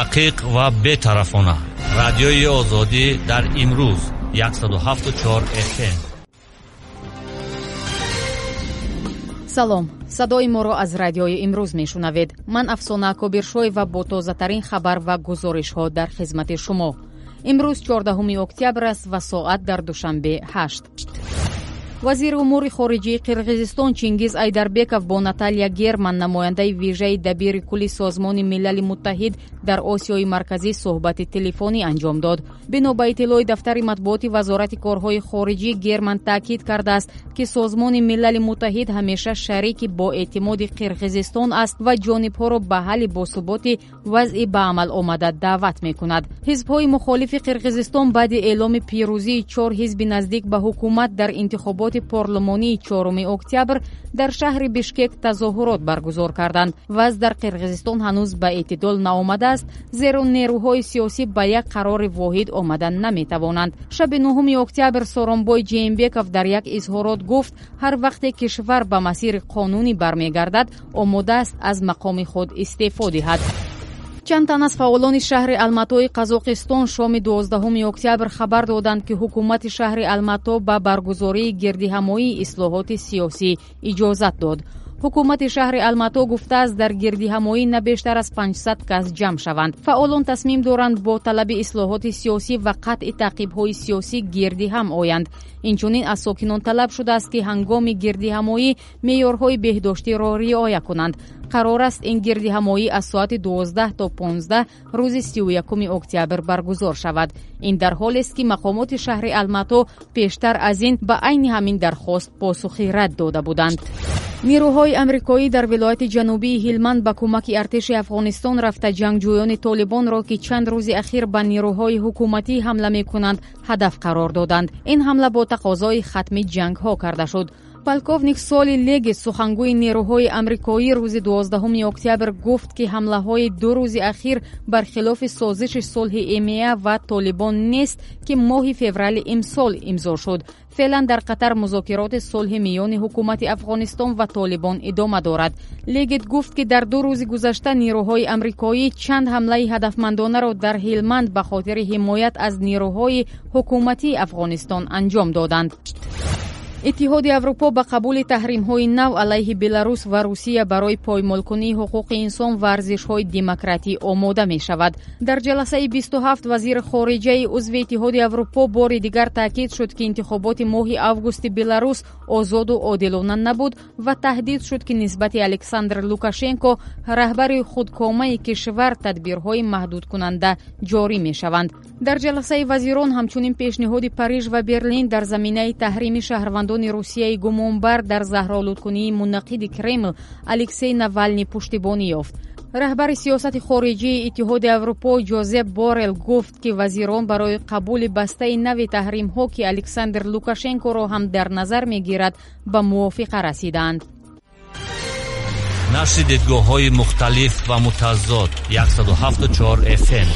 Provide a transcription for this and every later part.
дақиқ ва бетарафона. Радиои озодӣ дар имрӯз 174 fm салом. Садои моро аз радиои имрӯз мешунавед. Ман афсона кобиршоева бо тозатарин хабар ва гузоришҳо дар хизмати шумо. Имрӯз 14 октябр аст ва соат дар душанбе 8 вазири умури хориҷии қирғизистон чингиз айдарбеков бо наталия герман намояндаи вижаи дабири кулли созмони милали муттаҳид дар осиёи марказӣ суҳбати телефонӣ анҷом дод. Бино ба иттилои дафтари матбуоти вазорати корҳои хориҷӣ герман таъкид кардааст ки созмони милали муттаҳид ҳамеша шарики боэътимоди қирғизистон аст ва ҷонибҳоро ба ҳалли босуботи вазъи ба амал омада даъват мекунад. Ҳизбҳои мухолифи қирғизистон баъди эъломи пирӯзии чор ҳизби наздик ба ҳукумат дар интихоботи интихоботи порлумонии чоруми октябр дар шаҳри бишкек тазоҳурот баргузор карданд. Ваз дар қирғизистон ҳанӯз ба эътидол наомадааст зеро нерӯҳои сиёсӣ ба як қарори воҳид омада наметавонанд. Шаби нуҳуми октябр соромбой ҷеймбеков дар як изҳорот гуфт ҳар вақте кишвар ба масири қонунӣ бармегардад омодааст аз мақоми худ истеъфо диҳад чанд тан аз фаъолони шаҳри алматои қазоқистон шоми 12 октябр хабар доданд ки ҳукумати шаҳри алмато ба баргузории гирдиҳамоии ислоҳоти сиёсӣ иҷозат дод ҳукумати шаҳри алмато гуфтааст дар гирдиҳамоӣ на бештар аз 500 кас ҷамъ шаванд. Фаъолон тасмим доранд бо талаби ислоҳоти сиёсӣ ва қатъи таъқибҳои сиёсӣ гирдиҳам оянд. Инчунин аз сокинон талаб шудааст ки ҳангоми гирдиҳамоӣ меъёрҳои беҳдоштиро риоя кунанд. Қарор аст ин гирдиҳамоӣ аз соати 12 то 15 рӯзи 31 октябр баргузор шавад ин дар ҳолест ки мақомоти шаҳри алмато пештар аз ин ба айни ҳамин дархост посухи рад дода буданд. Нерӯҳои амрикоӣ дар вилояти ҷанубии ҳилманд ба кӯмаки артиши афғонистон рафта ҷангҷӯёни толибонро ки чанд рӯзи ахир ба нерӯҳои ҳукуматӣ ҳамла мекунанд ҳадаф қарор доданд. Ин ҳамла бо тақозои хатми ҷангҳо карда шуд полковник соли легис сухангӯи нерӯҳои амрикоӣ рӯзи 12 октябр гуфт ки ҳамлаҳои ду рӯзи ахир бар хилофи созиши сулҳи эмеа ва толибон нест ки моҳи феврали имсол имзо шуд. Феълан дар қатар музокироти сулҳи миёни ҳукумати афғонистон ва толибон идома дорад. Легит гуфт ки дар ду рӯзи гузашта нерӯҳои амрикоӣ чанд ҳамлаи ҳадафмандонаро дар ҳилманд ба хотири ҳимоят аз нерӯҳои ҳукуматии афғонистон анҷом доданд иттиҳоди аврупо ба қабули таҳримҳои нав алайҳи беларус ва русия барои поймолкунии ҳуқуқи инсон ва арзишҳои демократӣ омода мешавад. Дар ҷаласаи бисту ҳафт вазири хориҷаи узви иттиҳоди аврупо бори дигар таъкид шуд ки интихоботи моҳи августи беларус озоду одилона набуд ва таҳдид шуд ки нисбати александр лукашенко раҳбари худкомаи кишвар тадбирҳои маҳдудкунанда ҷорӣ мешаванд. Дар ҷаласаи вазирон ҳамчунин пешниҳоди париж ва берлин дар заминаи таҳрими шаҳрвандони русияи гумонбар дар заҳролудкунии мунақиди кремл алексей навални пуштибонӣ ёфт раҳбари сиёсати хориҷии иттиҳоди аврупо ҷозеп борел гуфт ки вазирон барои қабули бастаи нави таҳримҳо ки александр лукашенкоро ҳам дар назар мегирад ба мувофиқа расидаанд нашри дидгоҳҳои мухталиф ва мутаззод 174 fm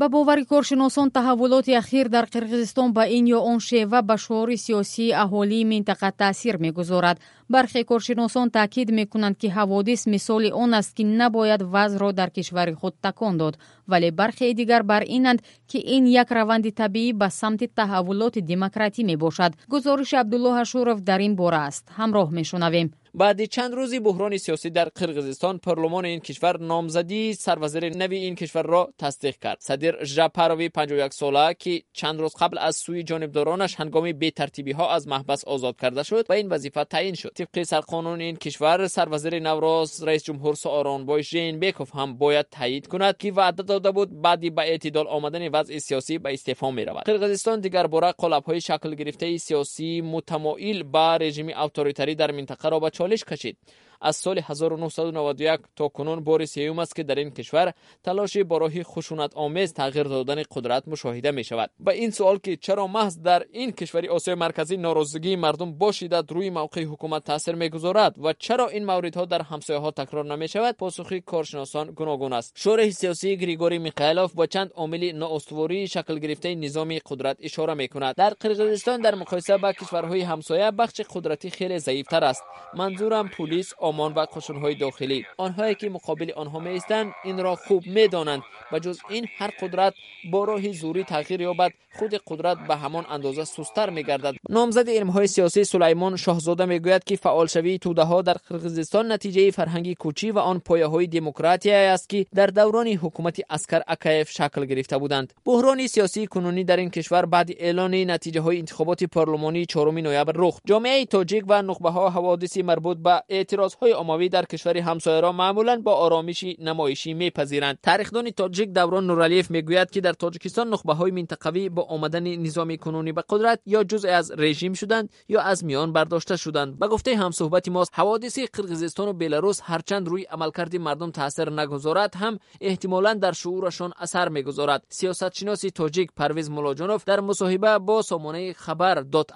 ба бовари коршиносон таҳаввулоти ахир дар қирғизистон ба ин ё он шева ба шуори сиёсии аҳолии минтақа таъсир мегузорад бархе коршиносон таъкид мекунанд ки ҳаводис мисоли он аст ки набояд вазъро дар кишвари худ такон дод. Вале бархеи дигар бар инанд ки ин як раванди табиӣ ба самти таҳаввулоти демократӣ мебошад. Гузориши абдулло ашуров дар ин бора аст. Ҳамроҳ мешунавем. Баъди чанд рӯзи буҳрони сиёсӣ дар қирғизистон парлумони ин кишвар номзадии сарвазири нави ин кишварро тасдиқ кард. Садир жапарови 51сола ки чанд рӯз қабл аз сӯи ҷонибдоронаш ҳангоми бетартибиҳо аз маҳбас озод карда шуд ба ин вазифа таъин шуд طبق سرقانون این کشور سروزیر نوروز رئیس جمهور سارانبای ژینبکوف هم باید تایید کند که وعده داده بود بعدی به اعتدال آمدن وضع سیاسی به استعفا می رود دیگر بورا قلب های شکل گرفته سیاسی متمایل به رژیم اوتوریتری در منطقه را به چالش کشید. از سال 1991 تا کنون بار سیوم است که در این کشور تلاش به راه خشونت آمیز تغییر دادن قدرت مشاهده می شود. به این سوال که چرا محض در این کشوری آسیای مرکزی ناراضگی مردم با شدت روی موقع حکومت تاثیر می گذارد و چرا این موردها در همسایه ها تکرار نمی شود؟ پاسخی کارشناسان گوناگون است. شورای سیاسی گریگوری میخائیلوف با چند عامل نااستواری شکل گرفته نظام قدرت اشاره می کند. در قرقیزستان در مقایسه با کشورهای همسایه بخش قدرتی خیلی ضعیف تر است. منظورم پلیس آمان و کشنهای داخلی. آنهایی که مقابل آنها میستند این را خوب می‌دانند و جز این هر قدرت با راه زوری تغییر یابد. خود قدرت به همان اندازه سستر میگردد. نامزد علمهای سیاسی سلیمان شاهزاده می‌گوید که فعالشوی توده ها در قرغیزستان نتیجه فرهنگی کوچی و آن پایه های دموکراسی است که در دوران حکومت اسکر اکایف شکل گرفته بودند. بحران سیاسی کنونی در این کشور بعد اعلان نتیجه های انتخابات پارلمانی 4 نوامبر رخ. جامعه تاجیک و نخبه ها حوادث مربوط به اعتراض های اموی در کشور همسایه را معمولا با آرامشی نمایشی میپذیرند. تاریخدان تاجیک دوران نورالیف می‌گوید که در تاجیکستان نخبه های منطقوی با آمدن نظام کنونی به قدرت یا جزء از رژیم شدند یا از میان برداشته شدند. به گفته همصحبت ما، حوادث قرقیزستان و بلاروس هرچند روی عملکرد مردم تاثیر نگذارد هم احتمالا در شعورشان اثر می‌گذارد. سیاستشناس تاجیک پرویز ملاجانوف در مصاحبه با سامانه خبر دات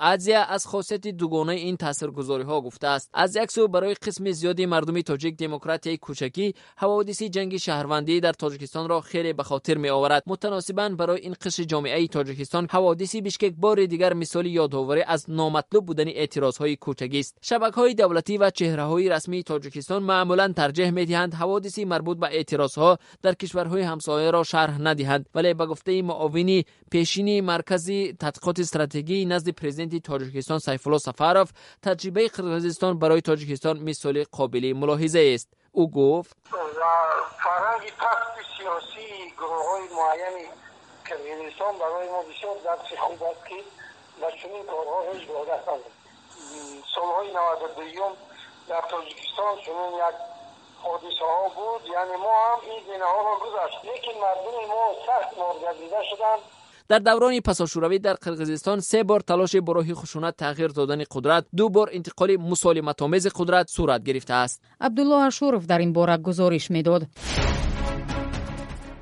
از خاصیت دوگانه این تاثیرگذاری ها گفته است. از یک سو برای قسم زیادی مردمی تاجیک دموکراتی کوچکی حوادث جنگی شهروندی در تاجیکستان را خیلی به خاطر می آورد متناسبا برای این قشر جامعه تاجیکستان حوادث بیشکک بار دیگر مثال یادآوری از نامطلوب بودن اعتراض های کوچکی است. شبکه های دولتی و چهره های رسمی تاجیکستان معمولا ترجیح می دهند حوادث مربوط به اعتراض ها در کشورهای همسایه را شرح ندهند. ولی به گفته معاون پیشینی مرکزی تحقیقات استراتژی نزد پرزیدنت تاجیکستان سیف الله تجربه قرغیزستان برای تاجیکستان مثال قابل ملاحظه است. او گفت فرهنگ پخت سیاسی گروه های معینی کمیونیستان برای ما بسیار درس خوب است که و چنین کارها هیچ عادت نداریم سالهای 92 در تاجیکستان چنین یک حادثه ها بود. یعنی ما هم این زینه ها را گذاشت لیکن مردم ما سخت مورد شدند. Дар даврони пасошӯравӣ дар қирғизистон се бор талоши бо роҳи хушунат тағйир додани қудрат ду бор интиқоли мусолиматомези қудрат сурат гирифтааст абдулло ашуров дар ин бора гузориш медод.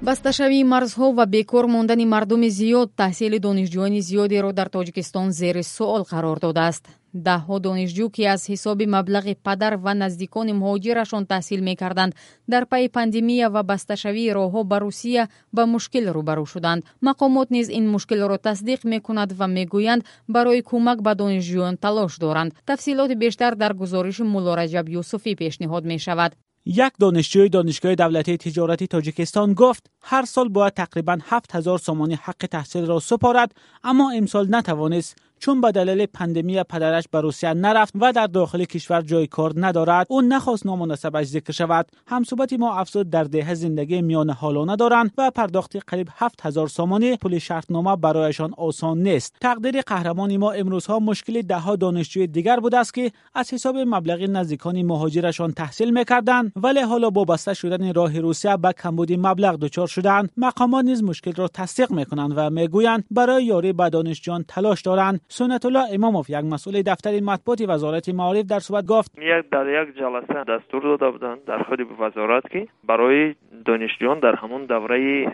Басташавии марзҳо ва бекор мондани мардуми зиёд таҳсили донишҷӯёни зиёдеро дар тоҷикистон зери суол қарор додааст даҳҳо донишҷӯ ки аз ҳисоби маблағи падар ва наздикони муҳоҷирашон таҳсил мекарданд дар пайи пандемия ва басташавии роҳҳо ба русия ба мушкил рӯбарӯ шуданд. Мақомот низ ин мушкилро тасдиқ мекунад ва мегӯянд барои кӯмак ба донишҷӯён талош доранд. Тафсилоти бештар дар гузориши муллораҷаб юсуфӣ пешниҳод мешавад. Як донишҷӯи донишгоҳи давлатии тиҷорати тоҷикистон гуфт ҳар сол бояд тақрибан ҳафт ҳазор сомони ҳаққи таҳсилро супорад аммо имсол натавонист چون به دلیل پندمی پدرش به روسیه نرفت و در داخل کشور جای کار ندارد او نخواست نامناسبش ذکر شود. همصحبت ما افزود در دهه زندگی میان حالانه دارند و پرداخت قریب 7000 سامانه پول شرطنامه برایشان آسان نیست. تقدیر قهرمان ما امروزها مشکل دهها دانشجوی دیگر بود است که از حساب مبلغ نزدیکان مهاجرشان تحصیل می‌کردند ولی حالا با بسته شدن راه روسیه به کمبود مبلغ دچار شدند مقامات نیز مشکل را تصدیق می‌کنند و می‌گویند برای یاری به دانشجویان تلاش دارند. سنت الله اماموف یک مسئول دفتر مطبوعات وزارت معارف در صحبت گفت یک در یک جلسه دستور داده بودند در خود وزارت که برای دانشجویان در همون دوره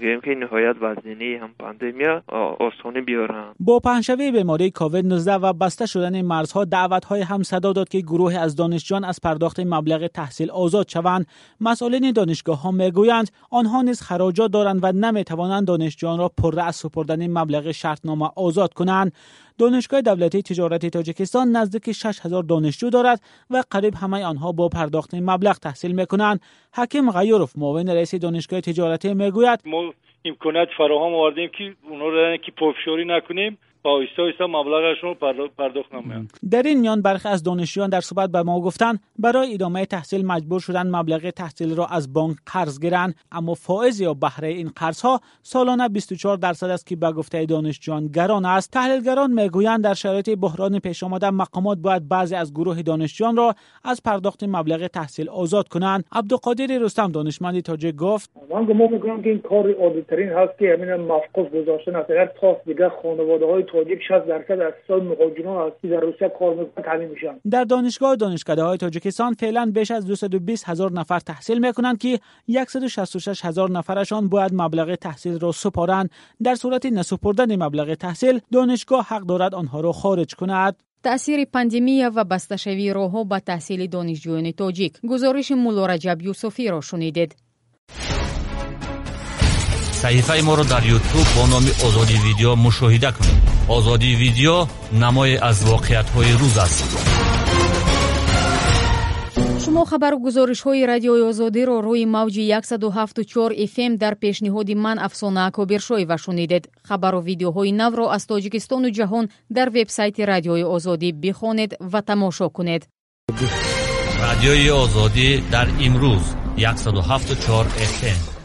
گیم که نهایت وزنی هم پاندمیا آسانی بیارن. با پهنشوی بیماری کووید 19 و بسته شدن مرزها دعوت های هم صدا داد که گروه از دانشجویان از پرداخت مبلغ تحصیل آزاد شوند. مسئولین دانشگاه ها می‌گویند آنها نیز خراجات دارند و نمی‌توانند دانشجویان را پر از سپردن مبلغ شرطنامه آزاد کنند. دانشگاه دولتی تجارت تاجیکستان نزدیک 6000 دانشجو دارد و قریب همه آنها با پرداخت مبلغ تحصیل می‌کنند. حکیم غیوروف معاون رئیس دانشگاه تجارتی می‌گوید ما امکانات فراهم آوردیم که اونا را یعنی که پافشاری نکنیم. آیستا آیستا مبلغشون رو پرداخت در این میان برخی از دانشجویان در صحبت به ما گفتند برای ادامه تحصیل مجبور شدن مبلغ تحصیل را از بانک قرض گیرند اما فائز یا بهره این قرض ها سالانه 24 درصد است که به گفته دانشجویان گران است. تحلیلگران می‌گویند در شرایط بحران پیش آمده مقامات باید بعضی از گروه دانشجویان را از پرداخت مبلغ تحصیل آزاد کنند. عبدالقادر رستم دانشمند تاجه گفت من گفتم که این کار عادی ترین هست که همین مفقود گذاشتن از اگر تاس دیگه خانواده های шаст дарсад аз ҳисоби муҳоҷирон аст ки дар русия кор мекунанд таъмин мешаванд дар донишгоҳ донишкадаҳои тоҷикистон феълан беш аз 220 ҳазор нафар таҳсил мекунанд ки 166 ҳазор нафарашон бояд маблағи таҳсилро супоранд дар сурати насупурдани маблағи таҳсил донишгоҳ ҳақ дорад онҳоро хориҷ кунад таъсири пандемия ва басташавии роҳҳо ба таҳсили донишҷӯёни тоҷик гузориши муллораҷаб юсуфиро шунидед Саҳифаи моро дар ютуб бо номи озоди видео мушоҳида кунед. Озоди видео намое аз воқеиятҳои рӯз аст. Шумо хабару гузоришҳои радиои озодиро рӯи мавҷи 174 фм дар пешниҳоди ман афсона акобиршоева шунидед. Хабару видеоҳои навро аз тоҷикистону ҷаҳон дар вебсайти радиои озодӣ бихонед ва тамошо кунед. Радиои озодӣ дар имрӯз 174 фм